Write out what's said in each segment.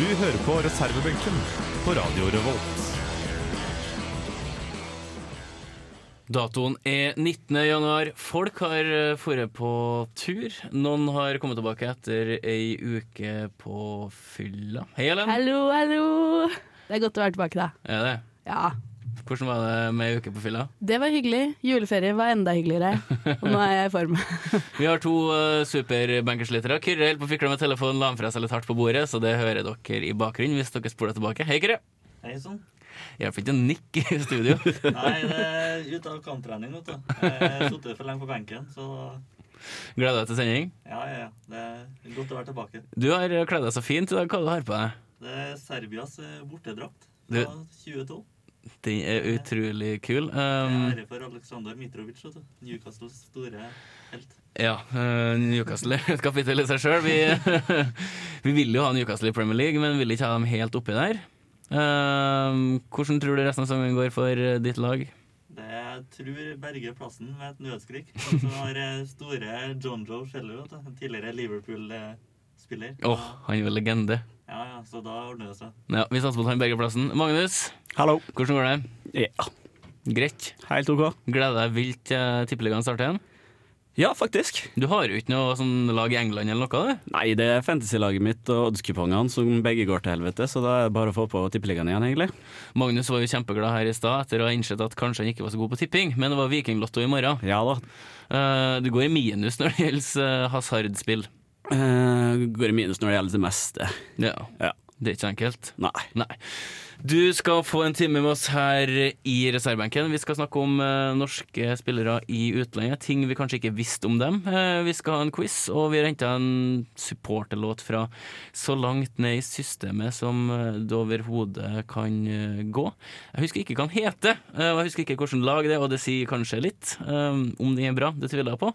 hører på reservebenken på Radio Revolt. Datoen er 19. januar. Folk har vært på tur. Noen har kommet tilbake etter ei uke på fylla. Hei, Ellen. Hallo, hallo! Det er godt å være tilbake, da. Er det? Ja, Hvordan var det med ei uke på fylla? det var hyggelig. Juleferie var enda hyggeligere. Og nå er jeg i form. Vi har to uh, superbankerslitere. Kyrre holder på å fikle med telefonen, la han fra seg litt hardt på bordet, så det hører dere i bakgrunnen hvis dere spoler tilbake. Hei, Kyrre. Hei sånn. Hjelper ikke å nikke i studio. Nei, det er ute av kamptrening, vet du. Jeg har sittet for lenge på benken, så Gleder du deg til sending. ja, ja, ja. Det er godt å være tilbake. Du har kledd deg så fint i dag. Hva du har på deg? Det er Serbias eh, bortedrakt fra 2012. Den er utrolig kul. Um, ære for Aleksandr Mitrovic. Newcastles store helt. ja, uh, Newcastle er et kapittel i seg sjøl. Vi, vi vil jo ha Newcastle i Premier League, men vil ikke ha dem helt oppi der. Um, hvordan tror du resten av sesongen går for uh, ditt lag? Det tror berger plassen med et nødskrik. Han så har eh, store John Joe Shelly. Tidligere Liverpool-spiller. Åh, han er jo legende. Ja, ja, så da ordner det seg. Ja, Vi satser på at han berger plassen. Magnus, Hallo. hvordan går det? Ja, Greit. helt ok. Gleder deg vilt til tippeligaen starter igjen? Ja, faktisk. Du har jo ikke noe sånn lag i England eller noe? du? Nei, det er fantasy-laget mitt og oddskupongene som begge går til helvete, så da er det bare å få på tippeligaen igjen, egentlig. Magnus var jo kjempeglad her i stad etter å ha innsett at kanskje han ikke var så god på tipping, men det var Vikinglotto i morgen. Ja da. Eh, du går i minus når det gjelder uh, hasardspill. Eh, går i minus når det gjelder det meste. Ja. Ja. Det er ikke enkelt. Nei. Nei. Du skal få en time med oss her i reservebenken. Vi skal snakke om eh, norske spillere i utlandet. Ting vi kanskje ikke visste om dem. Eh, vi skal ha en quiz, og vi har henta en supporterlåt fra så langt ned i systemet som eh, det overhodet kan gå. Jeg husker ikke hva han heter, og jeg husker ikke hvilket lag det er, og det sier kanskje litt. Om den er bra, det tviler jeg på.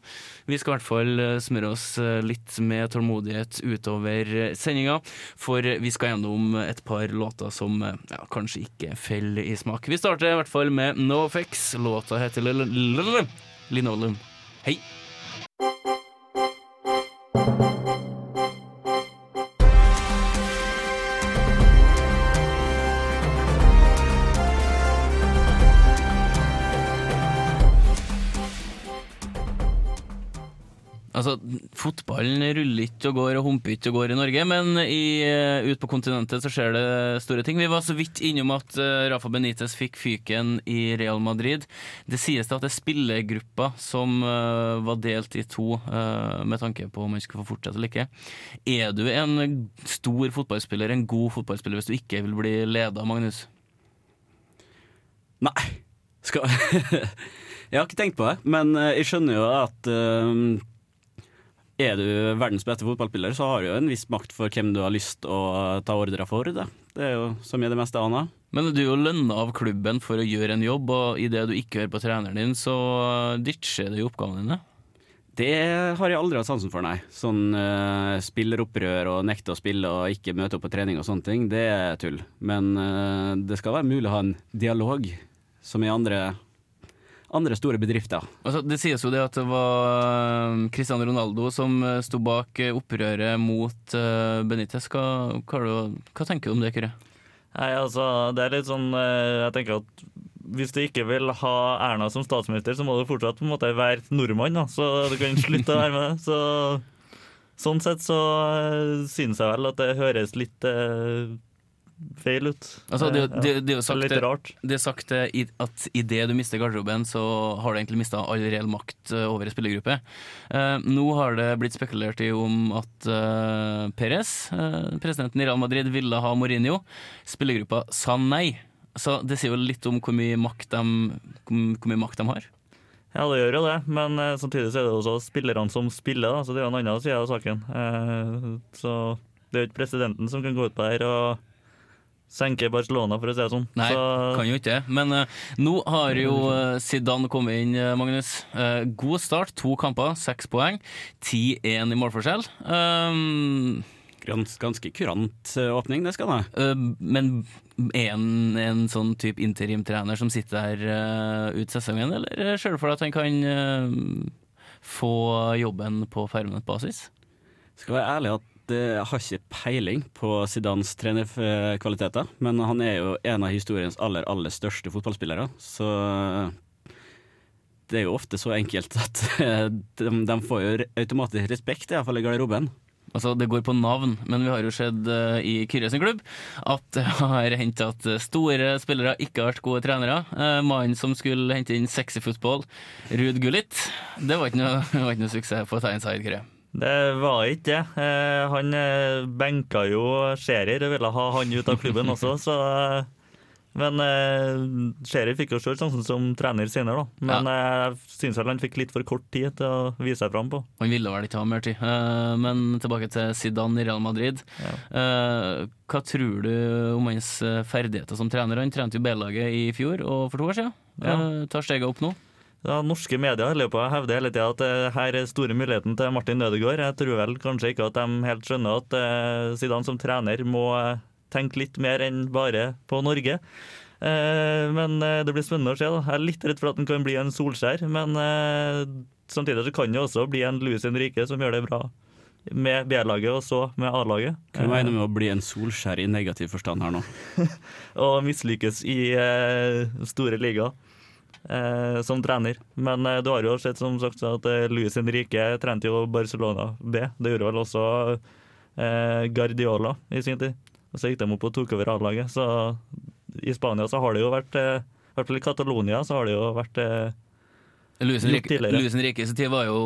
Vi skal i hvert fall smøre oss litt med tålmodighet utover sendinga, for vi skal gjennom et par låter som ja, kanskje ikke faller i smak. Vi starter i hvert fall med NoFX. Låta heter Linoleum. Hei! Altså, Fotballen ruller ikke og går og humper ikke og går i Norge, men i, eh, ut på kontinentet så skjer det store ting. Vi var så vidt innom at eh, Rafa Benitez fikk fyken i Real Madrid. Det sies da at det er spillergruppa som eh, var delt i to med tanke på om han skulle få fortsette eller ikke. Er du en stor fotballspiller, en god fotballspiller, hvis du ikke vil bli leda, Magnus? Nei. Skal Jeg har ikke tenkt på det, men jeg skjønner jo at eh, er du verdens beste fotballspiller, så har du jo en viss makt for hvem du har lyst å ta ordre for. Det. det er jo som i det meste annet. Men du er jo lønna av klubben for å gjøre en jobb, og idet du ikke hører på treneren din, så ditcher du oppgavene dine. Det har jeg aldri hatt sansen for, nei. Sånn uh, spilleropprør og nekte å spille og ikke møte opp på trening og sånne ting, det er tull. Men uh, det skal være mulig å ha en dialog, som i andre, andre store bedrifter. Altså, det sies jo det at det var eh, Cristiano Ronaldo som eh, sto bak eh, opprøret mot Benitez. Hva, hva, hva tenker du om det, Kyrre? Nei, altså, det er litt sånn Jeg tenker at hvis du ikke vil ha Erna som statsminister, så må du fortsatt på en måte være nordmann, da. Så du kan slutte å være med det. Så, sånn sett så synes jeg vel at det høres litt eh, feil ut. Altså, det, det, det, ja. det er sagt, Litt rart. det er sagt at idet du mister garderoben, så har du egentlig mista all reell makt eh, over en spillergruppe. Eh, nå har det blitt spekulert i om at eh, Perez, presidenten i Real Madrid, ville ha Mourinho. Spillergruppa sa nei. Så det sier jo litt om hvor mye makt de, hvor mye makt de har. Ja, det gjør jo det, men eh, samtidig så er det også spillerne som spiller, da, så det er jo en annen side av saken. Eh, så det er jo ikke presidenten som kan gå ut det og senke Barcelona, for å si det sånn. Nei, så, kan jo ikke det. Men uh, nå har jo eh, Zidane kommet inn, eh, Magnus. Uh, god start, to kamper, seks poeng. 10-1 i målforskjell. Um, Gans, ganske kurant åpning, det skal han ha. eh, men er han en sånn type interimtrener som sitter der ut sesongen, eller ser du for deg at han kan få jobben på permanent basis? Skal være ærlig at jeg har ikke peiling på Zidans trenerkvaliteter, men han er jo en av historiens aller, aller største fotballspillere, så det er jo ofte så enkelt at de, de får jo automatisk respekt, iallfall i garderoben. Altså, Det går på navn, men vi har jo sett uh, i Kyrre sin klubb at det har hendt at store spillere ikke har vært gode trenere. Uh, Mannen som skulle hente inn sexy football, Ruud Gullit, det var ikke noe, det var ikke noe suksess på Tyneside, Kyrre. Det var ikke det. Eh, han eh, benka jo Scherer og ville ha han ut av klubben også, så eh, Men eh, Scherer fikk jo selv sjansen som trener senere, da. Men ja. jeg syns han fikk litt for kort tid til å vise seg fram på. Han ville vel ikke ha mer tid. Eh, men tilbake til Zidane i Real Madrid. Ja. Hva tror du om hans ferdigheter som trener? Han trente jo B-laget i fjor og for to år siden. Ja. Tar steget opp nå. Ja, norske medier holder på å hevde hele tida at her er store muligheten til Martin Ødegaard. Jeg tror vel kanskje ikke at de helt skjønner at Sidan Zidane som trener må eh, tenke litt mer enn bare på Norge. Eh, men eh, det blir spennende å se. da. Jeg er litt redd for at han kan bli en Solskjær, men eh, samtidig så kan det også bli en Louis Henrique som gjør det bra med B-laget og så med A-laget. Hva mener du med å bli en Solskjær i negativ forstand her nå? og mislykkes i eh, store liga eh, som trener. Men eh, du har jo sett som sagt at eh, Luis Henrique trente jo Barcelona B. Det gjorde vel også eh, Guardiola i sin tid. Og så gikk de opp og tok over A-laget. Så i Spania så har det jo vært eh, I hvert fall i Catalonia så har det jo vært Luis Henriques tid var jo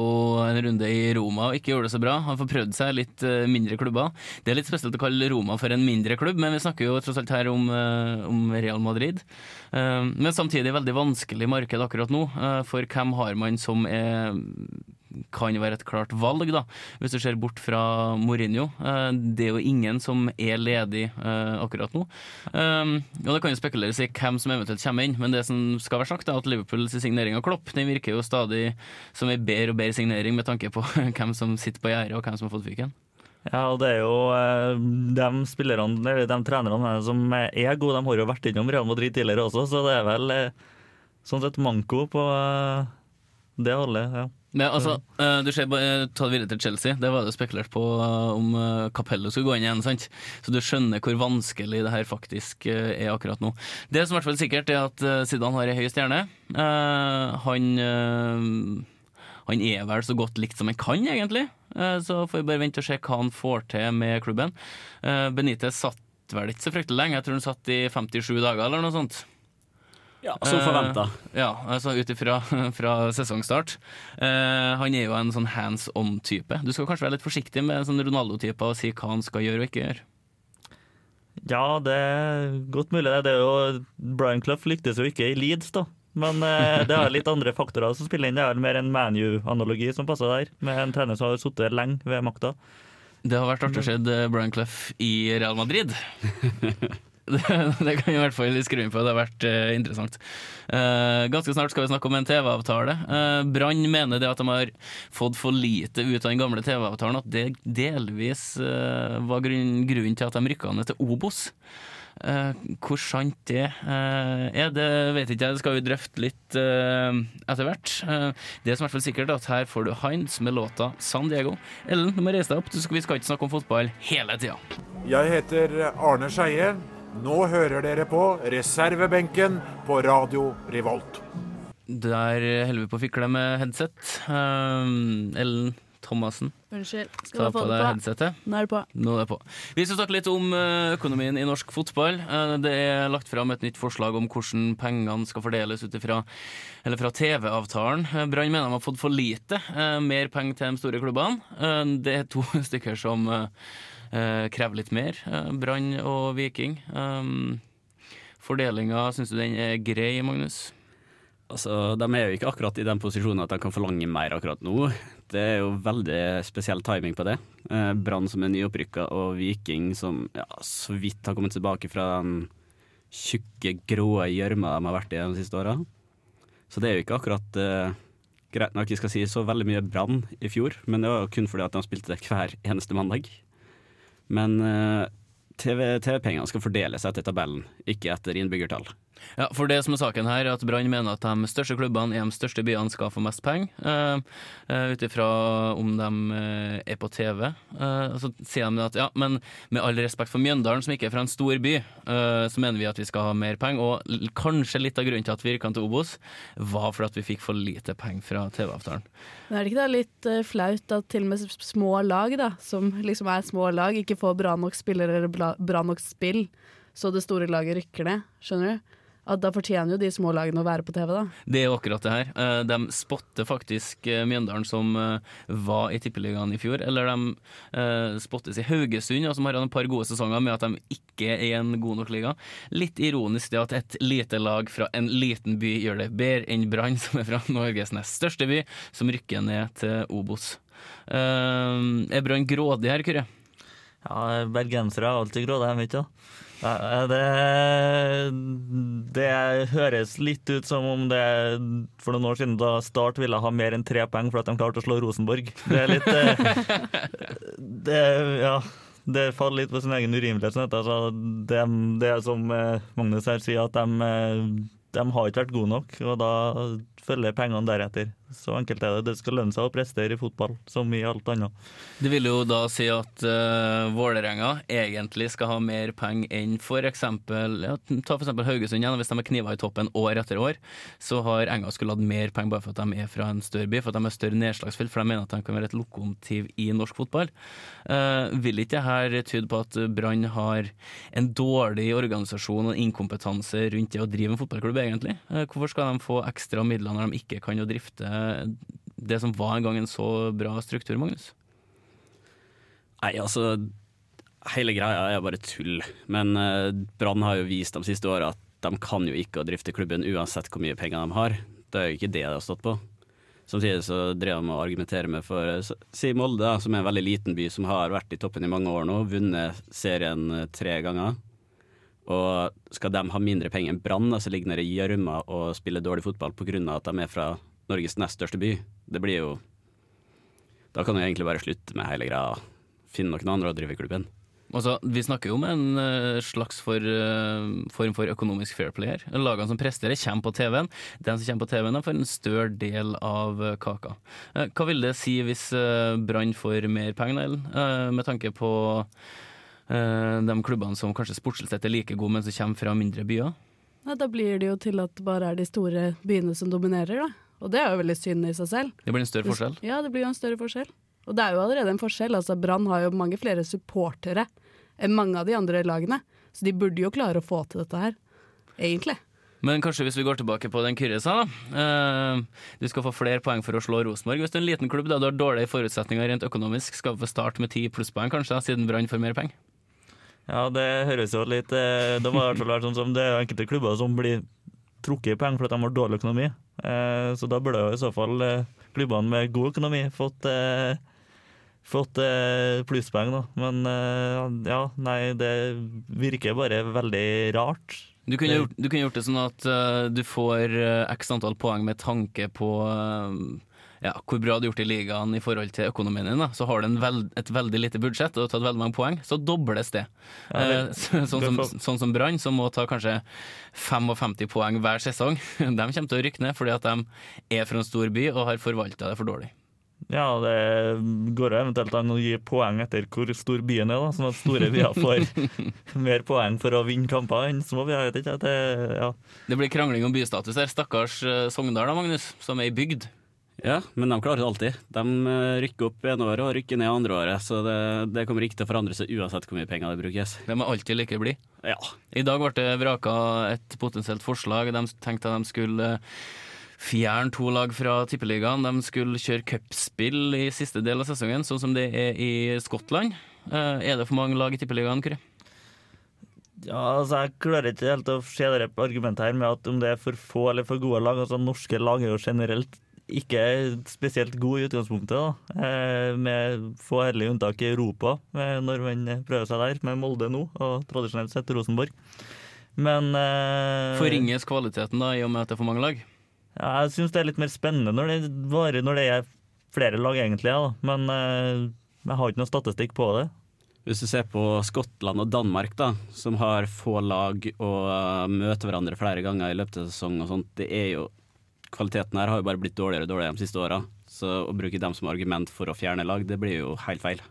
en runde i Roma og ikke gjorde det så bra. Han får prøvd seg litt eh, mindre klubber. Det er litt spesielt å kalle Roma for en mindre klubb, men vi snakker jo tross alt her om, eh, om Real Madrid. Eh, men samtidig veldig vanskelig marked akkurat nå, for hvem har man som er kan være et klart valg, da, hvis du ser bort fra Mourinho. Eh, Det er jo ingen som er ledig eh, akkurat nå. Og Det kan jo spekuleres i hvem som eventuelt kommer inn, men det som skal være sagt, er at Liverpools signering av Klopp den virker jo stadig som en bedre og bedre signering med tanke på hvem som sitter på gjerdet og hvem som har fått fyken. Ja, og det er jo eh, de spillerne, eller de trenerne som er gode, de har jo vært innom Real Madrid tidligere også, så det er vel eh, sånn sett manko på eh, det holdet. ja. Men altså, eh, du ser bare, Ta det videre til Chelsea. Det var det spekulert på eh, om Capello skulle gå inn igjen. sant? Så du skjønner hvor vanskelig det her faktisk er akkurat nå. Det som er i hvert fall sikkert, er at Zidane har ei høy stjerne. Han han er vel så godt likt som han kan, egentlig. Så får vi bare vente og se hva han får til med klubben. Benitez satt vel ikke så fryktelig lenge. Jeg tror han satt i 57 dager eller noe sånt. Ja, Som forventa. Uh, ja, altså ut ifra sesongstart. Uh, han er jo en sånn hands on-type. Du skal kanskje være litt forsiktig med en sånn Ronaldo-type og si hva han skal gjøre og ikke gjøre. Ja, det er godt mulig. det. Det er jo, Brian Clough lyktes jo ikke i Leeds, da. Men uh, det er litt andre faktorer som spiller inn. Det er mer en ManU-analogi som passer der, med en trener som har sittet lenge ved makta. Det har vært artig å se eh, Brian Clough i Real Madrid. Det, kan vi i hvert fall skrive inn på. Det har vært uh, interessant. Uh, ganske snart skal vi snakke om en TV-avtale. Uh, Brann mener det at de har fått for lite ut av den gamle TV-avtalen, at det delvis var grunn, grunnen til at de rykka ned til Obos. Hvor sant det er, det vet ikke jeg. Det skal vi drøfte litt etter hvert. Det som er sikkert, er at her får du Heinz med låta San Diego. Ellen, du må reise deg opp. Vi skal ikke snakke om fotball hele tida. Jeg heter Arne Skeie. Nå hører dere på reservebenken på Radio Revolt. Der holder vi på å fikle med headset. Um, Ellen Thomassen, Unnskyld. Skal ta du på få deg det på? headsetet. Nå er det på. Nå er det på. Vi skal snakke litt om eh, økonomien i norsk fotball. Eh, Det er lagt fram et nytt forslag om hvordan pengene skal fordeles ut fra TV-avtalen. Eh, Brann mener de har fått for lite. Mer penger til de store klubbene. Det er to stykker som krever litt mer. eh, Brann og Viking. Um, Fordelinga, syns du den er grei, Magnus? Altså, de er jo ikke akkurat i den posisjonen at de kan forlange mer akkurat nå. Det er jo veldig spesiell timing på det. Eh, Brann som er nyopprykka, og Viking som ja, så vidt har kommet tilbake fra den tjukke, grå gjørma de har vært i de siste åra. Så det er jo ikke akkurat eh, greit nok jeg skal si så veldig mye Brann i fjor, men det var jo kun fordi at de spilte det hver eneste mandag. Men eh, TV TV-pengene skal fordeles etter tabellen, ikke etter innbyggertall. Ja, for det som er saken her, er at Brann mener at de største klubbene i de største byene skal få mest penger, uh, ut ifra om de eh, er på TV. Uh, så sier de at ja, men med all respekt for Mjøndalen, som ikke er fra en stor by, så mener vi at vi skal ha mer penger. Og kanskje litt av grunnen til at vi rykka til Obos, var for at vi fikk for lite penger fra TV-avtalen. Men er det ikke da litt flaut at til og med små lag, da, som liksom er små lag, ikke får bra nok spillere eller bra nok spill, så det store laget rykker ned? Skjønner du? At da fortjener jo de små lagene å være på TV, da. Det er jo akkurat det her. Eh, De spotter faktisk eh, Mjøndalen, som eh, var i Tippeligaen i fjor. Eller de spottes i Haugesund, og som har hatt et par gode sesonger med at de ikke er i en god nok liga. Litt ironisk det at et lite lag fra en liten by gjør det bedre enn Brann, som er fra Norges nest største by, som rykker ned til Obos. Er Brann grådig her, Kyrre? Ja, bergensere er alltid grådige, vet ikke. Det, det høres litt ut som om det for noen år siden da Start ville ha mer enn tre poeng for at de klarte å slå Rosenborg. Det er litt eh, det, Ja. Det faller litt på sin egen urimelighet. Sånn altså, det, det er som eh, Magnus her sier, at de, eh, de har ikke vært gode nok, og da følger pengene deretter. Så enkelt er det. Det skal lønne seg å prestere i fotball, som i alt annet. Det vil jo da si at uh, Vålerenga egentlig skal ha mer penger enn eksempel ja, Ta eksempel Haugesund igjen. Hvis de er kniver i toppen år etter år, så har Enga skulle hatt mer penger bare for at de er fra en større by, for at de er større nedslagsfelt, for de mener at de kan være et lokomotiv i norsk fotball. Uh, vil ikke det her tyde på at Brann har en dårlig organisasjon og inkompetanse rundt det å drive en fotballklubb, egentlig? Uh, hvorfor skal de få ekstra midler når de ikke kan jo drifte det som var en gang en så bra struktur, Magnus? Nei, altså Hele greia er bare tull. Men eh, Brann har jo vist de siste åra at de kan jo ikke å drifte klubben uansett hvor mye penger de har. Det er jo ikke det det har stått på. Samtidig så drev de og argumentere med for eh, Si Molde, da, som er en veldig liten by som har vært i toppen i mange år nå, vunnet serien eh, tre ganger. Og skal de ha mindre penger enn Brann, så ligger de i gjørma og spiller dårlig fotball pga. at de er fra Norges nest største by, det blir jo Da kan du egentlig bare slutte med hele greia. Finne noen andre å drive klubben. Altså, vi snakker jo om en eh, slags for, eh, form for økonomisk fair play her. Lagene som presterer, kommer på TV-en. Den som kommer på TV-en, får en større del av eh, kaka. Hva vil det si hvis Brann får mer penger, Ellen? Med tanke på de klubbene som kanskje sportslig sett er like gode, men som kommer fra mindre byer? Nei, da blir det jo til at det bare er de store byene som dominerer, da. Og det er jo veldig synd i seg selv. Det blir en større forskjell. Ja, det blir jo en større forskjell. Og det er jo allerede en forskjell. Altså, Brann har jo mange flere supportere enn mange av de andre lagene. Så de burde jo klare å få til dette her, egentlig. Men kanskje hvis vi går tilbake på den Kyrre sa, da. Eh, du skal få flere poeng for å slå Rosenborg. Hvis du er en liten klubb da, du har dårlige forutsetninger rent økonomisk, skal du få starte med ti plusspoeng kanskje, da, siden Brann får mer penger. Ja, det høres jo litt eh, Det må i hvert fall være sånn som det er enkelte klubber som blir trukket i penger fordi de har dårlig økonomi. Eh, Så da burde jo i så fall eh, klubbene med god økonomi fått eh, Fått plusspoeng, da. Men ja, nei, det virker bare veldig rart. Du kunne, gjort, du kunne gjort det sånn at du får x antall poeng med tanke på ja, hvor bra du har gjort i ligaen i forhold til økonomien din. Da. Så har du en veld, et veldig lite budsjett og har tatt veldig mange poeng, så dobles det. Ja, det- Eh, sånn, som, sånn som Brann, som må ta kanskje 55 poeng hver sesong. De kommer til å rykke ned fordi at de er fra en stor by og har forvalta det for dårlig. Ja, det går jo eventuelt an å gi poeng etter hvor stor byen er, da, sånn at store byer får mer poeng for å vinne kamper enn små byer. Det, ja. Det blir krangling om bystatus her. Stakkars eh, Sogndal da, Magnus, som er i bygd. Ja, men de klarer det alltid. De eh, rykker opp ene året og rykker ned andre året, så det, det kommer ikke til å forandre seg uansett hvor mye penger det brukes. De er alltid like blide. Ja. I dag ble det vraka et potensielt forslag. De tenkte at de skulle fjerne to lag fra Tippeligaen. De skulle kjøre cupspill i siste del av sesongen, sånn som det er i Skottland. Eh, Er det for mange lag i Tippeligaen, Kyrre? ja, altså Jeg klarer ikke helt å se det argumentet her med at om det er for få eller for gode lag. altså Norske lag er jo generelt ikke spesielt god i utgangspunktet, da. Eh, med få herlige unntak i Europa eh, når man prøver seg der, med Molde nå, og tradisjonelt sett Rosenborg. Men eh, Forringes kvaliteten da, i og med at det er for mange lag? Ja, jeg syns det er litt mer spennende når det, varer, når det er flere lag, egentlig. Ja, da. Men eh, jeg har ikke noe statistikk på det. Hvis du ser på Skottland og Danmark, da, som har få lag og uh, møter hverandre flere ganger i løpet av sesongen, og sånt, det er jo Kvaliteten her har jo bare blitt dårligere og dårligere de siste åra. Så å bruke dem som argument for å fjerne lag, det blir jo helt feil.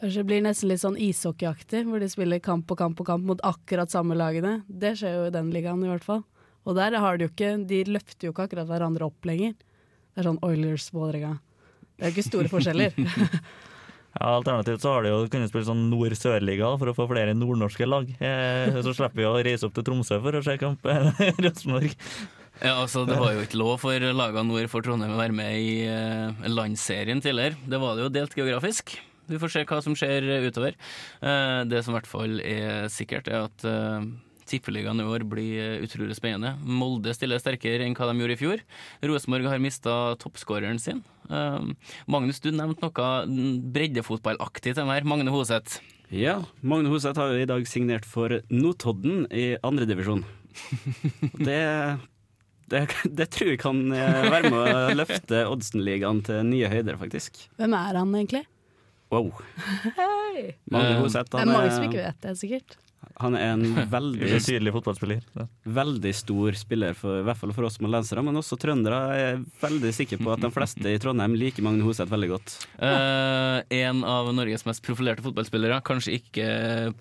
Kanskje det blir nesten litt sånn ishockeyaktig, hvor de spiller kamp på kamp på kamp mot akkurat samme lagene. Det skjer jo i den ligaen, i hvert fall. Og der har de jo ikke De løfter jo ikke akkurat hverandre opp lenger. Det er sånn Oilers-Vålerenga. Det er jo ikke store forskjeller. Ja, Alternativt så har de jo kunnet spille sånn nord-sør-liga for å få flere nordnorske lag. Eh, så slipper vi å reise opp til Tromsø for å se kamp Rosenborg. Ja, altså Det var jo ikke lov for lagene nord for Trondheim å være med i uh, landsserien tidligere. Det var det jo delt geografisk. Vi får se hva som skjer utover. Uh, det som i hvert fall er sikkert, er at uh, Tippeligaen i år blir utrolig spennende. Molde stiller sterkere enn hva de gjorde i fjor. Rosenborg har mista toppskåreren sin. Uh, Magnus, du nevnte noe breddefotballaktig til meg. Magne Hoseth. Ja, Magne Hoseth har jo i dag signert for Notodden i andredivisjon. Det, det, det tror jeg kan eh, være med å løfte Oddsen-ligaen til nye høyder, faktisk. Hvem er han egentlig? Wow. Hei! Mange Eh, sett. Det er mange som ikke vet det, sikkert. han er en veldig, Tydelig fotballspiller. Ja. veldig stor spiller, for, i hvert fall for oss som er lensere, men også trøndere. Jeg er veldig sikker på at de fleste i Trondheim liker Magne Hoseth veldig godt. Uh, en av Norges mest profilerte fotballspillere, kanskje ikke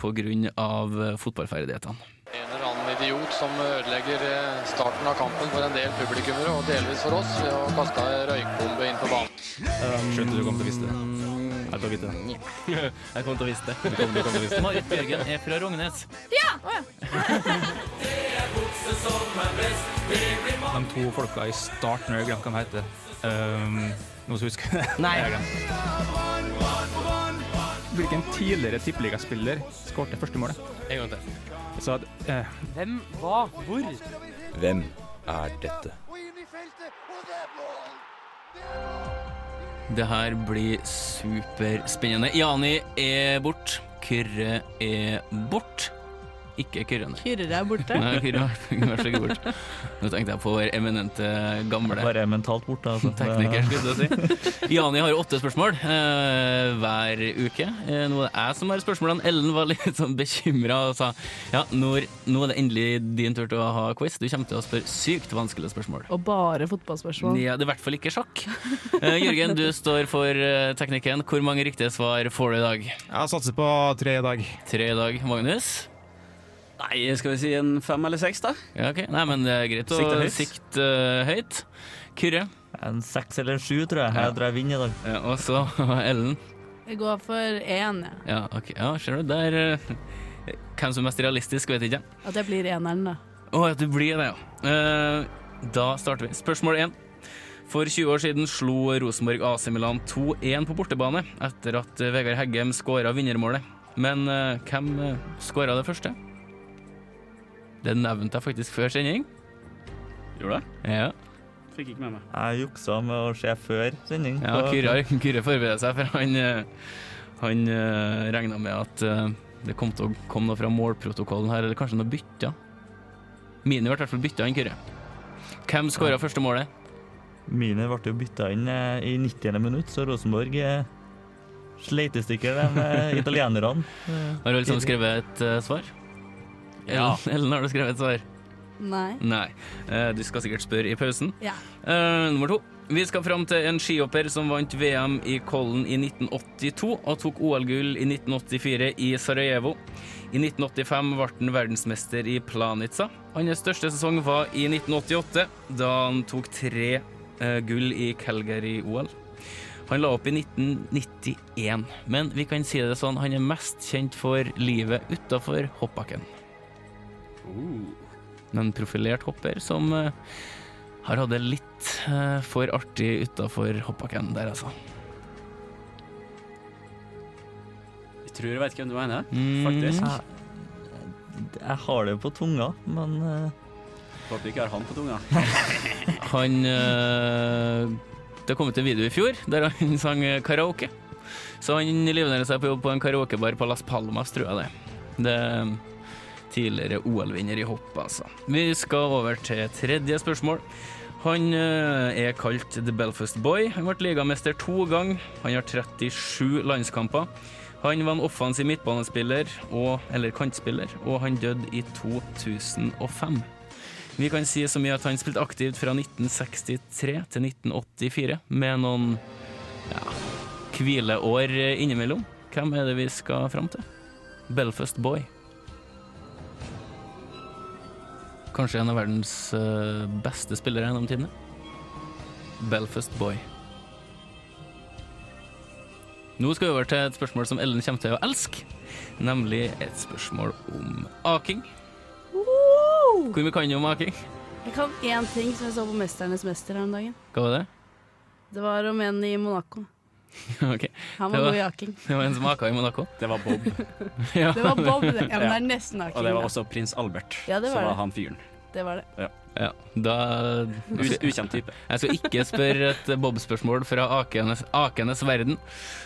pga. fotballferdighetene. En eller annen idiot som ødelegger eh, starten av kampen for en del publikummere, og delvis for oss, ved å kaste ei røykbombe inn på banen. Skjønte du kom til å vise det. Jeg til å vite det. Jeg kom til å vise det. Jeg kom, kom til å vise det. Marit Bjørgen er fra Rognes. Ja! De to folka i starten, jeg glemte hva de heter. Um, noen som husker det? Nei. Hvilken tidligere tippeligaspiller skårte første målet? En gang til. Så at, eh, Hvem, hva, hvor? Hvem er dette? Det her blir superspennende. Jani er bort. Kyrre er bort. Ikke Kyrre, nei. Kyrre er borte. Nei, Kyrre vært ikke bort. Nå tenkte jeg på vår eminente gamle Bare mentalt borte. Altså. tekniker, skulle jeg si. Jani har åtte spørsmål uh, hver uke. Eh, nå er det jeg som har spørsmålene. Ellen var litt sånn bekymra og sa ja, når, nå er det endelig din tur til å ha quiz. Du kommer til å spørre sykt vanskelige spørsmål. Og bare fotballspørsmål. Ja, det er i hvert fall ikke sjakk. Uh, Jørgen, du står for eh, teknikken. Hvor mange riktige svar får du i dag? Jeg satser på tre i dag. Tre i dag. Magnus? Nei, skal vi si en fem eller seks, da? Ja, ok. Nei, men det er greit å Sikte høyt. sikte eh, høyt. Kyrre? En seks eller en sju, tror jeg. Jeg tror jeg vinner i dag. Ja, og så Ellen. Jeg går for én, jeg. Ja, ok. Ja, ser du. Der eh, Hvem som er mest realistisk, vet jeg ikke. At jeg blir eneren, da. Å, at du blir det, ja. Eh, da starter vi. Spørsmål én. For 20 år siden slo Rosenborg AC Milan 2-1 på bortebane etter at Vegard Heggem skåra vinnermålet. Men hvem uh, skåra det første? Det nevnte jeg faktisk før sending. Gjorde det? Ja, Fikk ikke med meg. Jeg juksa med å se før sending. ja Kyrre, Kyrre forbereder seg, for han, eh, han uh, regna med at eh, det kom til å komme noe fra målprotokollen her, eller kanskje noe bytta. Mini ble i hvert fall bytta inn, Kyrre. Hvem skåra første målet? Mine ble jo bytta inn eh, i 90. minutt, så Rosenborg eh, sleit i stykker de eh, italienerne. Eh, Har du liksom skrevet et eh, svar? Ja. Ellen, har du skrevet et svar? Nei. Nei. Eh, du skal sikkert spørre i pausen. Ja. Eh, nummer to. Vi skal fram til en skihopper som vant VM i Kollen i 1982 og tok OL-gull i 1984 i Sarajevo. I 1985 ble han verdensmester i Planica. Hans største sesong var i 1988, da han tok tre eh, gull i Calgary-OL. Han la opp i 1991, men vi kan si det sånn, han er mest kjent for livet utafor hoppbakken. En profilert hopper som eh, har hatt det litt eh, for artig utafor hoppbakken der, altså. Jeg tror jeg vet hvem du mener, Mm. faktisk. Jeg, jeg har det på tunga, men uh... Håper ikke har han på tunga. Han uh, Det kom ut en video i fjor der han sang karaoke. Så han livnærer seg på jobb på en karaokebar på Las Palmas, tror jeg det. Det tidligere OL-vinner i hopp, altså. Vi skal over til tredje spørsmål. Han eh, er kalt The Belfast Boy. Han ble ligamester to ganger. Han har 37 landskamper. Han var en offensiv midtbanespiller, og, eller kantspiller, og han døde i 2005. Vi kan si så mye at han spilte aktivt fra 1963 til 1984, med noen ja, hvileår innimellom. Hvem er det vi skal fram til? Belfast Boy. Kanskje en av verdens eh, beste spillere gjennom tidene. Belfast Boy. Nå skal vi over til et spørsmål som Ellen kommer til å elske, nemlig et spørsmål om aking. Hvor mye kan du om aking? Jeg kan én ting som jeg så på 'Mesternes mester' her om dagen. Hva var det? Det var om en i Monaco. Ok. Han var, var god i aking. Det var en som aka i Monaco? Det var Bob. ja. Det var Bob, det. Ja, men det er nesten aking. Og det var også prins Albert, Ja, det som var var det. han fyren. Det var det. Ja. Ja, da Ukjent type. Jeg skal ikke spørre et Bob-spørsmål fra akenes, akenes verden.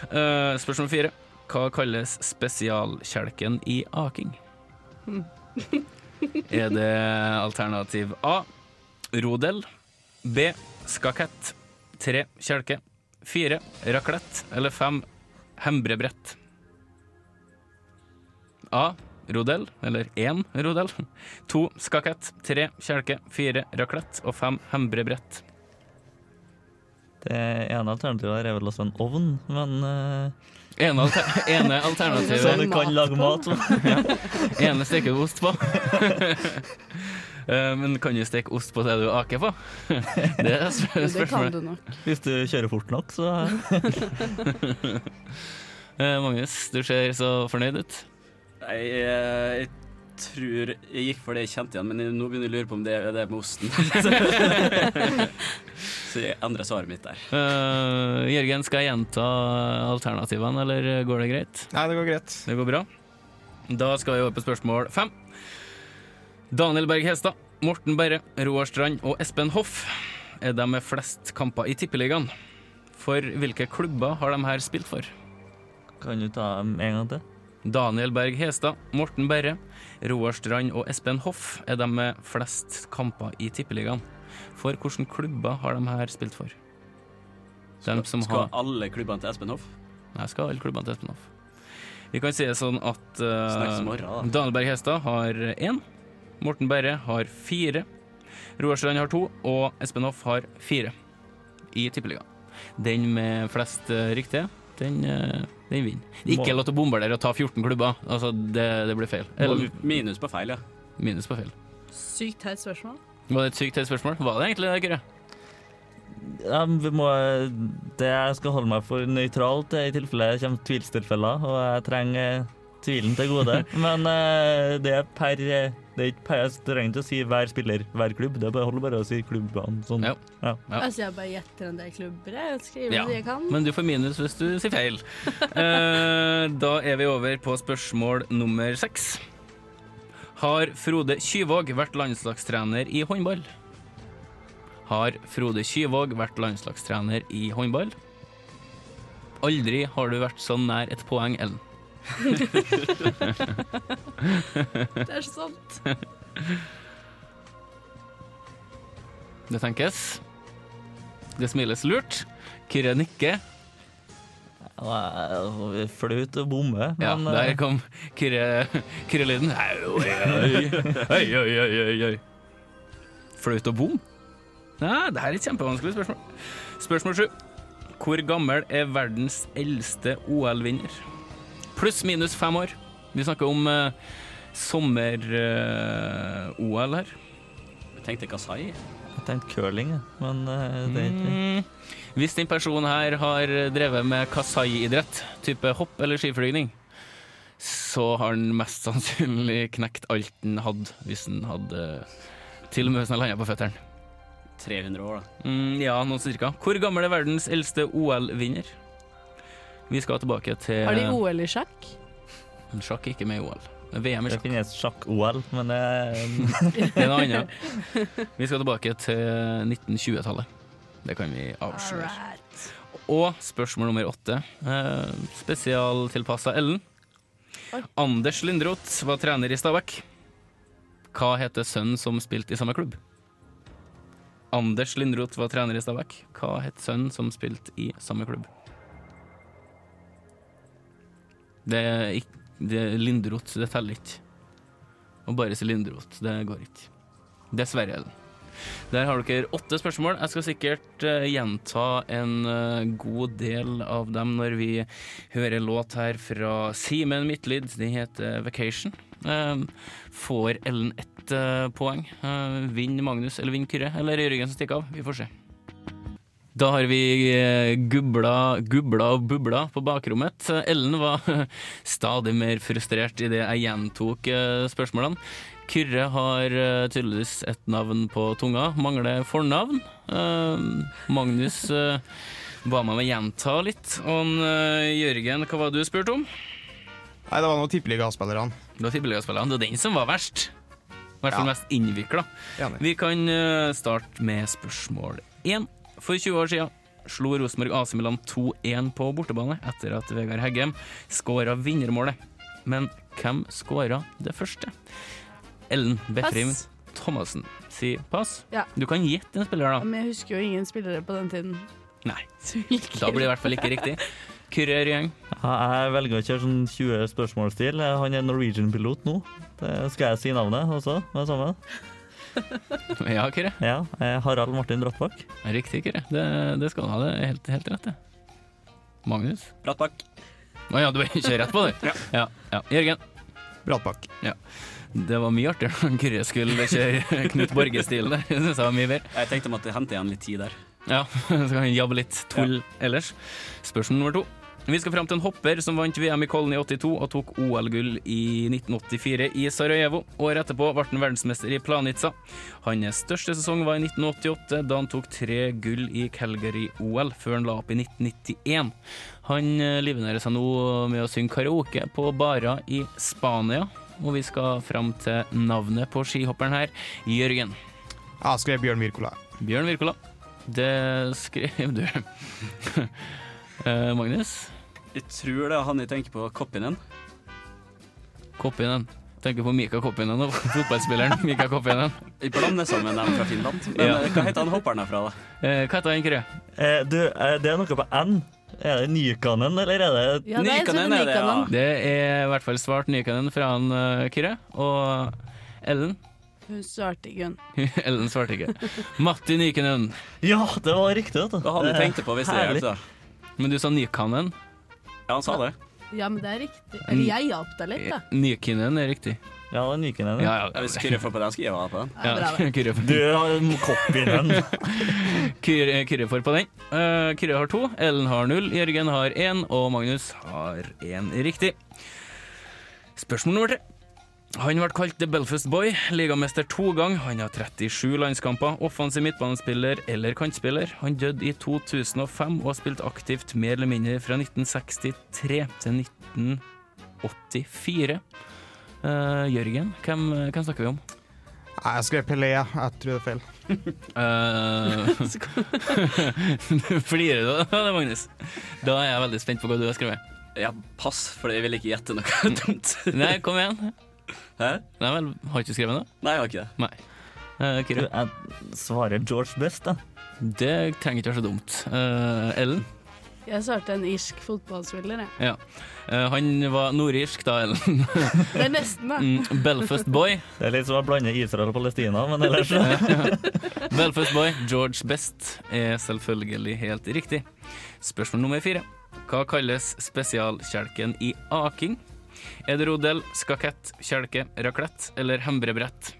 Uh, spørsmål fire. Hva kalles spesialkjelken i aking? Er det alternativ A rodel, B skakett, 3 kjelke, 4 raclette eller 5 hembrebrett? A rodel, eller 1 rodel, 2 skakett, 3 kjelke, 4 raclette og 5 hembrebrett. Det ene alternativet her er vel også en ovn, men uh... Ene, alter ene alternativet Så du kan lage mat på. ja. Ene steker ost på. Eh, Men kan du steke ost på det du aker på? Det er spørsmålet. Det kan du nok. Hvis du kjører fort nok, så Eh, Magnus, du ser så fornøyd ut. Jeg, eh, jeg tror jeg gikk for det jeg kjente igjen, men jeg- nå begynner jeg å lure på om det er det med osten. Så jeg endrer svaret mitt der. Uh, Jørgen, skal jeg gjenta alternativene, eller går det greit? Nei, det går greit. Det går bra. Da skal vi over på spørsmål fem. Daniel Berg Hestad, Morten Berre, Roar Strand og Espen Hoff er de med flest kamper i Tippeligaen. For hvilke klubber har de her spilt for? kan du ta dem en gang til. Daniel Berg Hestad, Morten Berre, Roar Strand og Espen Hoff er de med flest kamper i Tippeligaen. For hvilke klubber har de her spilt for? Skal, som Skal har alle klubbene til Espen Hoff? Nei, skal alle klubbene til Espen Hoff. Vi kan si det sånn at uh. Daniel Berg Hestad har én, Morten Berre har fire, Roar Strand har to, og Espen Hoff har fire i Tippeligaen. Den med flest eh, riktige, den, eh, den vinner. Er ikke lov til å bombardere og ta 14 klubber. Altså, det, det blir feil. Eller Minus på feil, ja. minus på feil. Sykt teit spørsmål. Var det et sykt teit spørsmål? Var det egentlig det, Kyrre? Ja, vi må, det jeg skal holde meg for nøytralt er i tilfelle det kommer tvilstilfeller, og jeg trenger tvilen til gode. Men uh, det er per eh, Det er ikke per, jeg trenger ikke å si hver spiller, hver klubb. Det er holder bare å si klubbene. Sånn. Ja. Ja. Altså, jeg bare gjetter en del klubber. Jeg skriver Ja, det jeg kan. men du får minus hvis du sier feil. uh, da er vi over på spørsmål nummer seks. Har Frode Kyvåg vært landslagstrener i håndball? Har Frode Kyvåg vært landslagstrener i håndball? Aldri har du vært så nær et poeng, Ellen. Det er så sant. Det tenkes. Det smiles lurt. Kyrre nikker. Er Flaut å bomme, Ja, der kom Kyrre- Kyrre-lyden. Oi. Flaut og bom? Nei, det her er et kjempevanskelig spørsmål. Spørsmål sju. Hvor gammel er verdens eldste OL-vinner? Pluss minus fem år. Vi snakker om uh, sommer-OL her. Jeg tenkte Kasai. Jeg tenkte curling, men eh, det er ikke Mm. Hvis den personen her har drevet med kasai-idrett, type hopp eller skiflygning, så har han mest sannsynlig knekt alt han hadde, hvis han hadde Til og med hvis han landa på føttene. 300 år, da. Mm, ja, noe cirka. Hvor gammel er verdens eldste OL-vinner? Vi skal tilbake til Har de OL i sjakk? Sjakk er ikke med i OL. VM i Det sjakk. finnes sjakk-OL, men det Det er noe annet. Vi skal tilbake til 1920-tallet. Det kan vi avsløre. Alright. Og spørsmål nummer åtte. Eh, spesialtilpassa Ellen. Oi. Anders Lindroth var trener i Stabæk. Hva heter sønnen som spilte i samme klubb? Anders Lindroth var trener i Stabæk. Hva het sønnen som spilte i samme klubb? Det er ikke det er Lindroth, det teller ikke. Å bare si Lindrot. det går ikke. Dessverre. Der har dere åtte spørsmål. Jeg skal sikkert eh, gjenta en eh, god del av dem når vi hører låt her fra Simen Midtlid. Den heter 'Vacation'. Eh, får Ellen ett poeng? Vinner Magnus eller vinner Kyrre? Eller er Jørgen som stikker av? Vi får se. Da har vi eh, gubla, gubla og bubla på bakrommet. Ellen var stadig mer frustrert idet jeg gjentok eh, spørsmålene. Kyrre har eh, tydeligvis et navn på tunga, mangler fornavn. Magnus ba meg om å gjenta litt. Og Jørgen, hva var det du spurte om? Nei, det var noen tippeligaspillerne. Det var tippeligaspillerne. Det var den som var verst. I hvert fall Ja. mest innvikla. Vi kan starte med spørsmål én. For 20 år siden slo Rosenborg AC Milan 2-1 på bortebane etter at Vegard Heggem skåra vinnermålet. Men hvem skåra det første? Ellen Befrim. Thomassen sier pass. Ja. Du kan gjette en spiller, da. Men jeg husker jo ingen spillere på den tiden. Nei. Da blir det i hvert fall ikke riktig. Kyrre Ryeng. Ja, jeg velger å kjøre sånn 20 spørsmål-stil. Han er Norwegian-pilot nå. Det skal jeg si navnet også? Med det samme? Ja, Kyrre. Ja, eh, Harald Martin Brattbakk. Riktig, Kyrre. Det, det skal du ha. Det er helt, helt rett, det. Magnus? Brattbakk. Å ja, du er ikke rett på det? ja. ja. Jørgen? Brattbakk. Ja. Det var mye artigere når Kyrre skulle kjøre Knut Borge-stil der. Det synes jeg var mye bedre. Jeg tenkte jeg måtte hente igjen litt tid der. Ja, så kan han jabbe litt tull ellers. Spørsmål nummer to. Vi skal fram til en hopper som vant VM i Kollen i 82 og tok OL-gull i 1984 i Sarajevo. Året etterpå ble han verdensmester i Planica. Hans største sesong var i 1988, da han tok tre gull i Calgary-OL, før han la opp i 1991. Han eh, livnærer seg nå med å synge karaoke på barer i Spania. Og vi skal fram til navnet på skihopperen her, Jørgen. Jeg skrev Bjørn Wirkola. Bjørn Wirkola. Det skrev du. Eh, Magnus? Jeg tror det er han jeg tenker på, Koppinen. Koppinen. Tenker på Mika Koppinen og fotballspilleren Mika Koppinen. Jeg blander sammen dem fra Finland. Men Ja. eh, hva heter han hopperen herfra, da? Eh, hva heter han, Kyrre? Eh, du, eh, det er noe på N. Er det Nykanen, eller er det Ja, det er Nykanen er det, ja. Det er i hvert fall svart Nykanen fra han uh, Kyrre. Og Ellen Hun svarte ikke, hun. Ellen svarte ikke. Matti Nykanen. Ja, det var riktig. Det var han Eh, tenkte på hvis det herlig. Men du sa Nykanen. Ja, han sa det. Ja, men det er riktig. Eller jeg hjalp deg litt, da. Nykinen er riktig. Ja, det er Nykinen. Ja, Ja. Hvis Kyrre får på den, skal jeg være på den. Ja, bra, ja, Kyrre, Du har Koppinen. Kyrre, Kyrre får på den. Eh, Kyrre har to, Ellen har null, Jørgen har én, og Magnus har én riktig. Spørsmål nummer tre. Han ble kalt The Belfast Boy, ligamester to ganger. Han har 37 landskamper, offensiv midtbanespiller eller kantspiller. Han døde i 2005 og har spilt aktivt mer eller mindre fra 1963 til 1984. Uh, Jørgen, hvem, hvem snakker vi om? Nei, Jeg skrev Pelé. Jeg tror det er feil. Uh, Flirer du av det, Magnus? Da er jeg veldig spent på hva du har skrevet. Ja, pass, for jeg vil ikke gjette noe dumt. Nei, kom igjen. Hæ? Nei vel, har ikke skrevet noe? Nei, jeg har ikke det. Nei. Uh, Du, Kyrre? jeg svarer George Best, da. Det trenger ikke være så dumt. Uh, Ellen? Jeg svarte en irsk fotballspiller, jeg. Ja. Uh, han var nordirsk da, Ellen. Det er nesten, da. Mm, Belfast Boy. Det er litt som å blande Israel og Palestina, men ellers Belfast Boy, George Best, er selvfølgelig helt riktig. Spørsmål nummer fire. Hva kalles spesialkjelken i aking? Er det rodel, skakett, kjelke, raclette eller hembrebrett?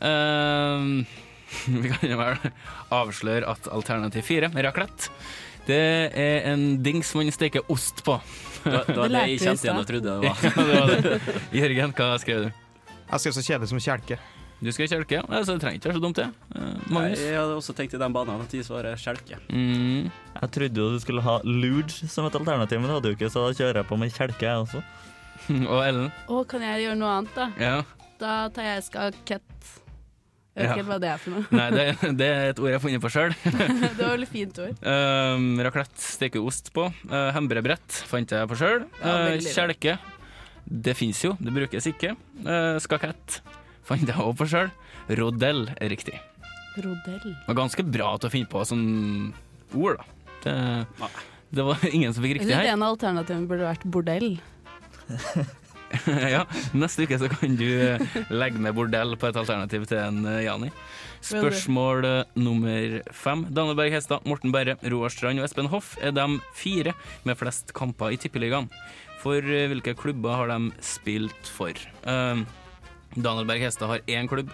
Uh, vi kan jo vel avsløre at alternativ fire, raclette, det er en dings man steker ost på. Det var det, var Det jeg kjente igjen og trodde det var. det var det. Jørgen, hva skrev du? Jeg skrev så kjedelig som kjelke. Du skal kjelke, ja. Altså, det trenger ikke være så dumt, det. Uh, Magnus? Jeg hadde også tenkt i den banen at de svarer kjelke. Mm. Jeg trodde jo du skulle ha luge som et alternativ, men det hadde du ikke, så da kjører jeg på med kjelke, jeg også. Og Ellen? Å, kan jeg gjøre noe annet, da? Ja. Da tar jeg skakett. Jeg vet ikke hva det er for noe. Nei, det, det er et ord jeg har funnet på sjøl. det var veldig fint ord. Um, raclette steker ost på. Uh, Hembrebrett fant jeg på sjøl. Uh, kjelke. Det fins jo, det brukes ikke. Uh, skakett fant jeg òg på sjøl. Rodell er riktig. Rodell. Det var ganske bra til å finne på sånne ord, da. Det, det var ingen som fikk riktig riktig Jeg her. en av alternativene burde vært bordell. ja, neste uke så kan du eh, legge med bordell på et alternativ til en eh, Jani. Spørsmål eh, nummer fem. Daniel Berg Hestad, Morten Berre, Roar Strand og Espen Hoff er de fire med flest kamper i Tippeligaen. For hvilke klubber har de spilt for? Uh, Daniel Berg Hestad har én klubb.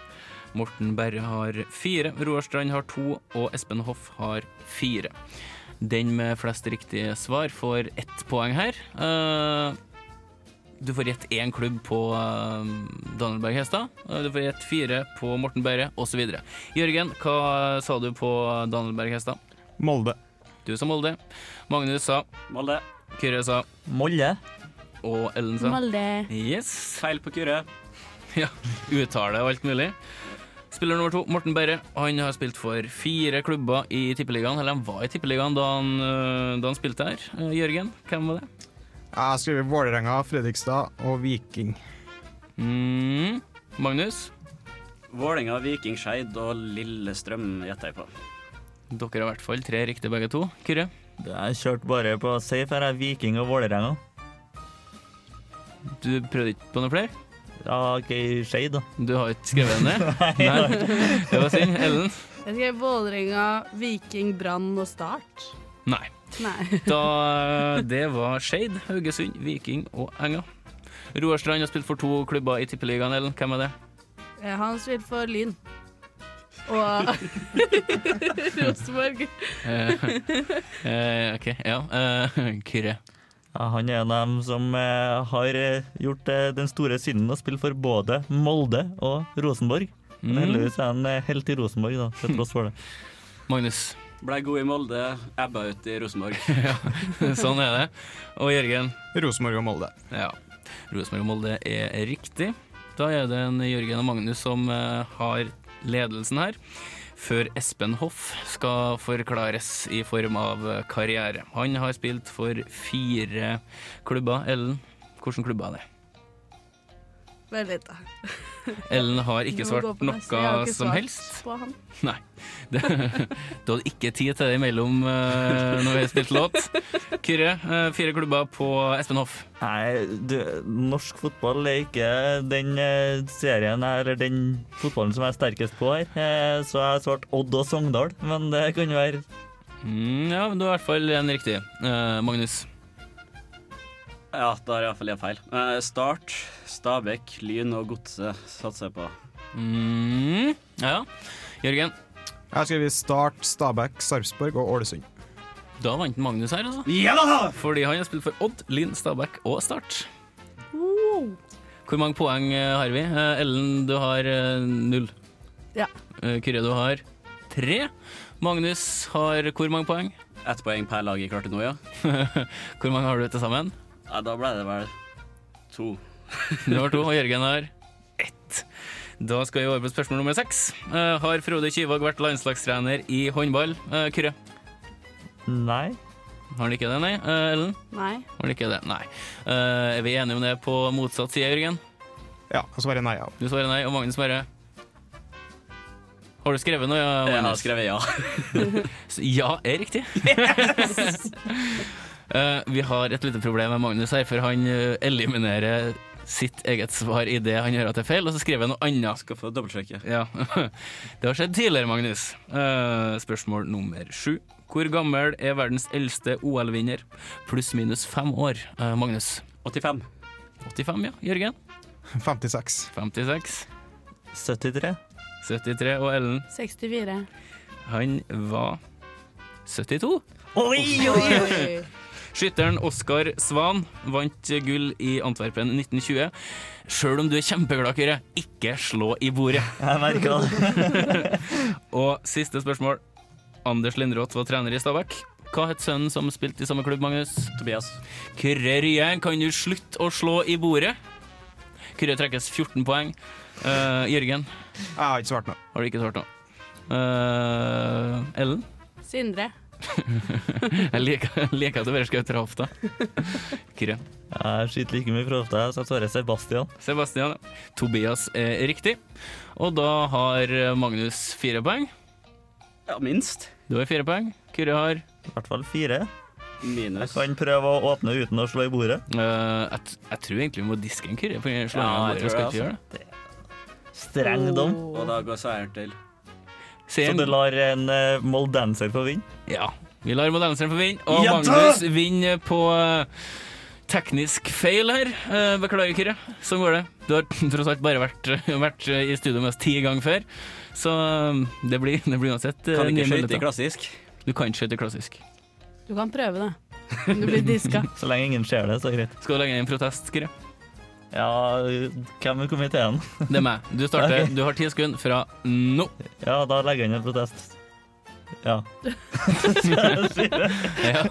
Morten Berre har fire, Roar Strand har to, og Espen Hoff har fire. Den med flest riktige svar får ett poeng her. Eh, du får gjette én klubb på eh, Daniel Berg Hestad. og Du får gjette fire på Morten Beire, osv. Jørgen, hva sa du på Daniel Berg Hestad? Molde. Du sa Molde. Magnus sa Molde. Kyrre sa Molde. Og Ellen sa Molde. Yes. Feil på Kyrre. Ja, uttale og alt mulig. Spiller nummer to, Morten Berre. Han har spilt for fire klubber i Tippeligaen. Eller han var i Tippeligaen da han, øh, da han spilte her. Eh, Jørgen, hvem var det? Jeg har skrevet Vålerenga, Fredrikstad og Viking. Mm. Magnus? Vålerenga, Viking, Skeid og Lillestrøm gjetter jeg på. Dere har i hvert fall tre riktige begge to. Kyrre? Jeg kjørte bare på safe her, er Viking og Vålerenga. Du prøvde ikke på noe flere? Ja, OK, Skeid, da. Du har ikke skrevet den ned? Nei. Det var synd. Ellen? Jeg skrev Vålerenga, Viking, Brann og Start. Nei. Nei. Da, det var Skeid, Haugesund, Viking og Enga. Roar Strand har spilt for to klubber i Tippeligaen, Ellen. Hvem er det? Eh, Han spilte for Lyn. Og Rosenborg. Eh, eh, OK, ja. Eh, Kyrre. Ja, han er en av dem som eh, har gjort eh, den store synden å spille for både Molde og Rosenborg. Men Mm. heldigvis er han helt i Rosenborg, da, til tross for det. Magnus. Blei god i Molde, ebba ut i Rosenborg. ja, sånn er det. Og Jørgen? Rosenborg og Molde. Ja. Rosenborg og Molde er riktig. Da er det en Jørgen og Magnus som eh, har ledelsen her. Før Espen Hoff skal forklares i form av eh, karriere. Han har spilt for fire klubber. Ellen, hvilke klubber er det? Litt, da. Ellen har ikke svart noe ikke som helst. På han. Nei. Det, du hadde ikke tid til det imellom uh, når vi spilte spilt låt. Kyrre, eh, fire klubber på Espen Hoff. Nei, du, norsk fotball er ikke den eh, serien her, eller den fotballen som jeg er sterkest på her. Eh, så jeg har svart Odd og Sogndal, men det kan jo være Mm, ja, men du har i hvert fall en riktig. Eh, Magnus. Ja, da har iallfall jeg feil. Eh, Start, Stabæk, Lyn og Godset satser jeg på. Mm, ja. Jørgen. Jeg har skrevet Start, Stabæk, Sarpsborg og Ålesund. Da vant Magnus her, altså. Ja da! Fordi han har spilt for Odd, Lyn, Stabæk og Start. Hvor mange poeng eh, har vi? Eh, Ellen, du har null. Ja. Kyrre, du har tre. Magnus har hvor mange poeng? Ett poeng per lag i klarte nå, ja. hvor mange har du til sammen? Ja. Da ble det vel to. det var to, og Jørgen har ett. Da skal vi over på spørsmål nummer seks. Uh, har Frode Kyvåg vært landslagstrener i håndball? Uh, Kyrre? Nei. Har han ikke det, nei? Uh, Ellen? Nei. Har han ikke det? Nei. Eh, er vi enige om det på motsatt side, Jørgen? Ja, Jeg svarer nei, ja. Du svarer nei, og Magnus svarer Har du skrevet noe? Ja, Jeg har skrevet ja. Ja er riktig. Eh, vi har et lite problem med Magnus her, for han eh, eliminerer sitt eget svar i det han gjør at det er feil, og så skriver han noe annet. Skal få dobbeltsjekke. Ja. Det har skjedd tidligere, Magnus. Uh, spørsmål nummer sju. Hvor gammel er verdens eldste OL-vinner? Pluss-minus fem år. uh, Magnus? 85. 85, ja. Jørgen? 56. 56. 73. 73. Og Ellen? 64. Han var 72. Oi, oi, oi! Skytteren Oskar Svan vant gull i Antwerpen 1920. Sjøl om du er kjempeglad, Kyrre, ikke slå i bordet. Jeg merker det. Og siste spørsmål. Anders Lindroth var trener i Stabæk. Hva het sønnen som spilte i samme klubb, Magnus? Tobias. Kyrre Rye, kan du slutte å slå i bordet? Kyrre trekkes 14 poeng. Uh, Jørgen? Jeg har ikke svart noe. Har du ikke svart noe? Uh, Ellen? Sindre. Jeg liker, jeg liker at du bare skjøt fra hofta. Kyrre? Jeg skyter like mye fra hofta, så jeg svarer Sebastian. Sebastian. ja. Tobias er riktig. Og da har Magnus fire poeng. Ja, minst. Du har fire poeng. Kyrre har I hvert fall fire. Minus. Jeg kan prøve å åpne uten å slå i bordet. Uh, jeg, t- jeg tror egentlig vi må diske en Kyrre. Ja, jeg tror Ja, jeg tror skal det, altså. det. Streng dom. Og da går seieren til Så du lar en uh, Moldanser få vinne? Ja. Vi lar modellenseren få vinne. Og Ja! Magnus vinner på eh, teknisk feil her. Eh, beklager, Kyrre. Sånn går det. Du har tross alt bare vært, vært i studio med oss ti ganger før. Så eh, det blir, det blir uansett eh, Kan ikke skøyte i klassisk. Du kan ikke skøyte klassisk. Du kan prøve det. Du blir diska. Så lenge ingen ser det, så er det greit. Skal du legge inn en protest, Kyrre? Ja, hvem er komiteen? Det er meg. Du starter. Du har ti sekunder fra nå. Ja, da legger jeg inn en protest. Ja. ja,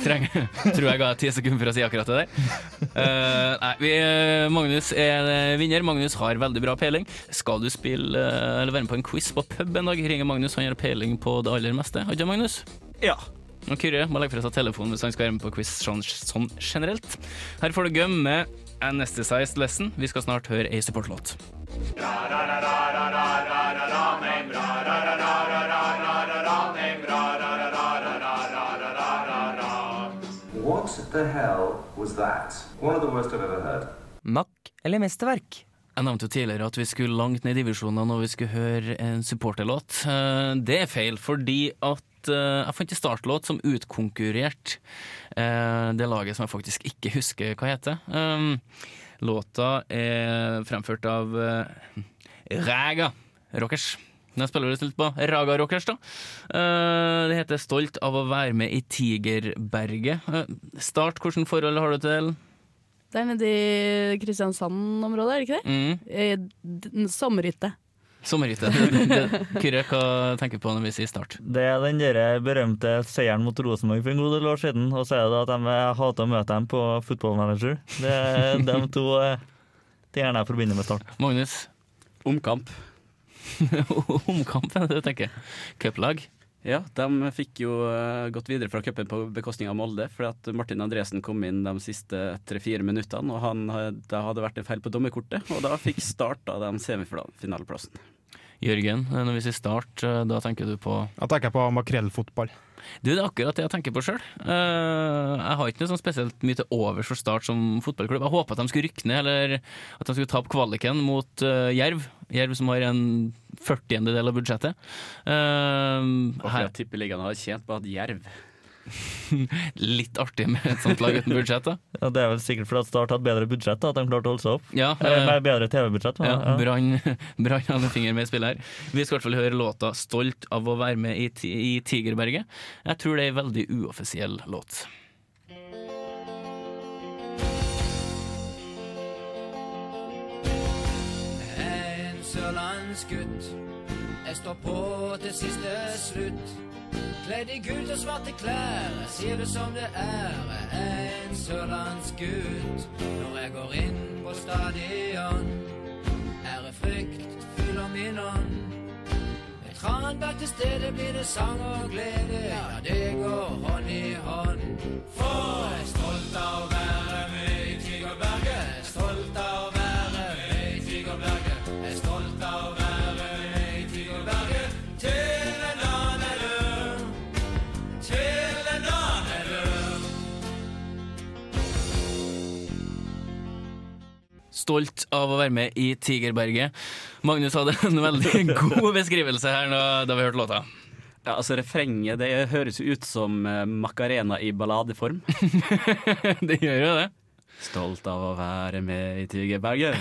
trenger, tror jeg ga ti sekunder for å si akkurat det der. Uh, nei, vi, eh, Magnus er eh, vinner. Magnus har veldig bra peiling. Skal du spille eller være med på en quiz på pub en dag, ringer Magnus. Han har peiling på det aller meste. Har ikke Magnus? Ja. Og Kyrre må legge fra seg telefonen hvis han skal være med på quiz sånn, sånn generelt. Her får du gømme Anesthetized Lesson. Vi skal snart høre ei supportlåt. What the hell was that? One of the worst I've ever heard. Mack eller mesterverk? Jeg nevnte jo tidligere at vi skulle langt ned i divisjonene når vi skulle høre en supporterlåt. Eh, Det er feil, fordi at eh, jeg fant en startlåt som utkonkurrerte eh, det laget som jeg faktisk ikke husker hva heter. Um, Låta er fremført av eh, Raga Rockers. Jeg spiller det litt på Raga Rockers, da. Det heter 'Stolt av å være med i Tigerberget'. Start, hvilket forhold har du til Det er nede i Kristiansand-området, er det ikke det? Mm. Sommerhytte. Sommerhytte. Kyrre, hva tenker du på når vi sier start? Det er den der berømte seieren mot Rosenborg for en god del år siden. Og så er det at de hater å møte dem på Football Manager. Det er de to eh, tingene jeg forbinder med Start. Magnus? Omkamp. Omkamp, er det du tenker? Cuplag? Ja, de fikk jo eh, gått videre fra cupen på bekostning av Molde, fordi at Martin Andresen kom inn de siste tre-fire minuttene, og han, had- det hadde vært en feil på dommerkortet, og da fikk starta de semifinaleplassen. Jørgen, når vi sier start, da tenker du på Da tenker jeg på makrellfotball. Du, det er akkurat det jeg tenker på sjøl. jeg har ikke noe sånn spesielt mye til overs for Start som fotballklubb. Jeg håpa at de skulle rykke ned, eller at de skulle tape kvaliken mot eh, Jerv. Jerv som har en førtiendedel av budsjettet. Uh, tipper fordi at Tippeligaen har tjent på at Jerv Litt artig med et sånt lag uten budsjett, da. Ja, det er vel sikkert fordi at Start hadde bedre budsjett, da, at de klarte å holde seg opp. Ja, Eller eh, med bedre TV-budsjett. Ja, Ja, Brann Brann hadde en finger med i spillet her. Vi skal i hvert fall høre låta 'Stolt av å være med i, i Tigerberget'. Jeg tror det er en veldig uoffisiell låt. En sørlandsgutt. Jeg står på til siste slutt. Kledd i gult og svarte klær, jeg sier det som det er. Jeg er en sørlandsgutt. Når jeg går inn på stadion, er det frykt fyller min ånd. Med Tranberg til stede blir det sang og glede, ja, det går hånd i hånd. For jeg er stolt av Stolt av å være med i Tigerberget. Magnus hadde en veldig god beskrivelse her nå, da vi hørte låta. Ja, altså Refrenget det høres jo ut som eh, Macarena i balladeform. det gjør jo det. Stolt av å være med i Tigerberget.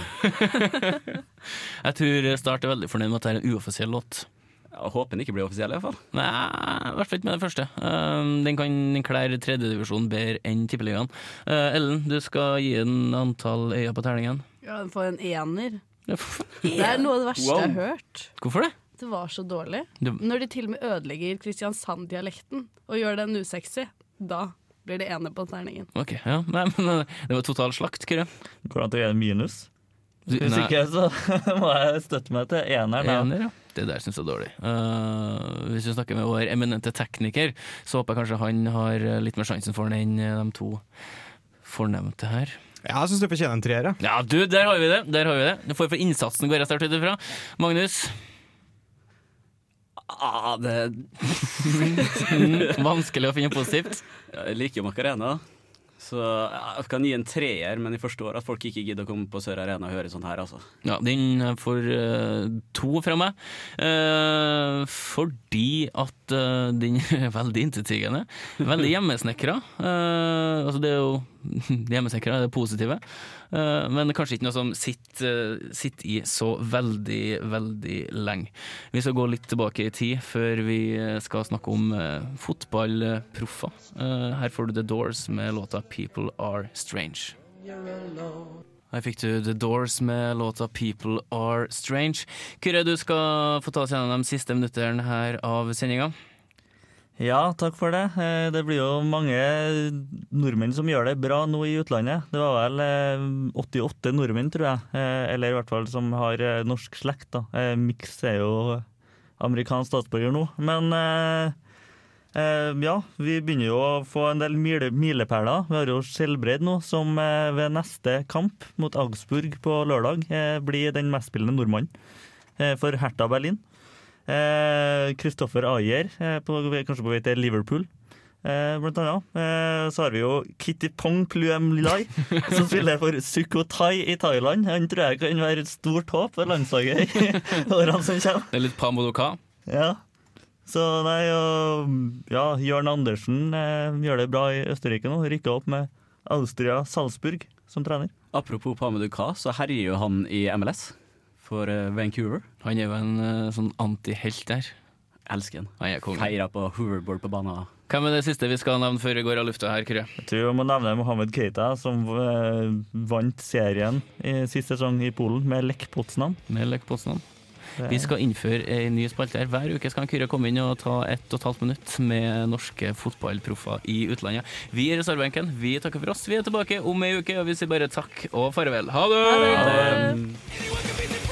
Jeg tror Start er veldig fornøyd med at det er en uoffisiell låt. Jeg håper den ikke blir offisiell, i hvert fall. Nei, i hvert fall ikke med det første. Um, den kan klare tredjedivisjon bedre enn Tippeligaen. Uh, Ellen, du skal gi en antall øyne på terningen. Ja, den får en ener. Det er noe av det verste jeg har hørt. Hvorfor det? det var så dårlig. Det- Når de til og med ødelegger Kristiansand-dialekten og gjør den usexy, da blir det ene på terningen. Ok, ja. Nei, men eh, det var total slakt, Kyrre. Går det an å gjøre minus? Du- Hvis ikke, så må jeg støtte meg til eneren. Ener, ja. Det der syns jeg er dårlig. Uh, hvis vi snakker med vår eminente tekniker, så håper jeg kanskje han har litt mer sjansen for den enn eh, de to fornevnte her. Jeg syns du fortjener en treer. Ja, du, der har vi det! Der har vi det. Du får for innsatsen går jeg sterkt ut ifra. Magnus? Ah, det Vanskelig å finne positivt. Jeg liker jo Macarena. Så jeg kan gi en treer, men jeg forstår at folk ikke gidder å komme på Sør Arena og høre sånn her, altså. Ja, den får uh, to fra meg. Uh, fordi at uh, den er veldig intetsigende. Veldig hjemmesnekra. Eh, altså det er jo Hjemmesnekra er det positive. Eh, men kanskje ikke noe som sitter, eh, sitter i så veldig, veldig lenge. Vi skal gå litt tilbake i tid før vi eh, skal snakke om fotballproffer. Her får du The Doors med låta 'People Are Strange'. Her fikk du The Doors med låta 'People Are Strange'. Kyrre, du skal få ta oss gjennom de siste minuttene her av sendinga. Ja, takk for det. Eh, Det blir jo mange nordmenn som gjør det bra nå i utlandet. Det var vel eh, 88 nordmenn, tror jeg. Eh, Eller i hvert fall som har eh, norsk slekt. da. Eh, Mix er jo amerikansk statsborger nå. Men eh, eh, ja, vi begynner jo å få en del mile- milepæler. Vi har jo Skjelbreid nå, som eh, ved neste kamp mot Augsburg på lørdag eh, blir den mestspillende nordmannen eh, for Hertha Berlin. Kristoffer Ayer, eh, på, kanskje på vei til Liverpool. Eh, blant annet. Eh, så har vi jo Kitty Pong Pluem Lai, som spiller for Sukhothai i Thailand. Han tror jeg kan være et stort håp for landslaget i årene som kommer. Det er litt Pamodoka. Ja. Så nei, og ja, Jørn Andersen eh, gjør det bra i Østerrike nå. Rykker opp med Austria Salzburg som trener. Apropos Pamadou så herjer jo han i MLS for eh, Vancouver. Han er jo en eh, sånn antihelt der. Elsker han. Han. Feira på hoverboard på banen. Hvem er det siste vi skal nevne før vi går av lufta her, Kyrre? Jeg tror vi må nevne Mohammed Keita, som eh, vant serien i sist sesong i Polen med Lech Poznan. Med Lech Poznan. Vi skal innføre ei ny spalte her. Hver uke skal Kyrre komme inn og ta ett og et halvt minutt med norske fotballproffer i utlandet. Vi i reservebenken, vi takker for oss. Vi er tilbake om ei uke, og vi sier bare takk og farvel. Ha det! Ha det.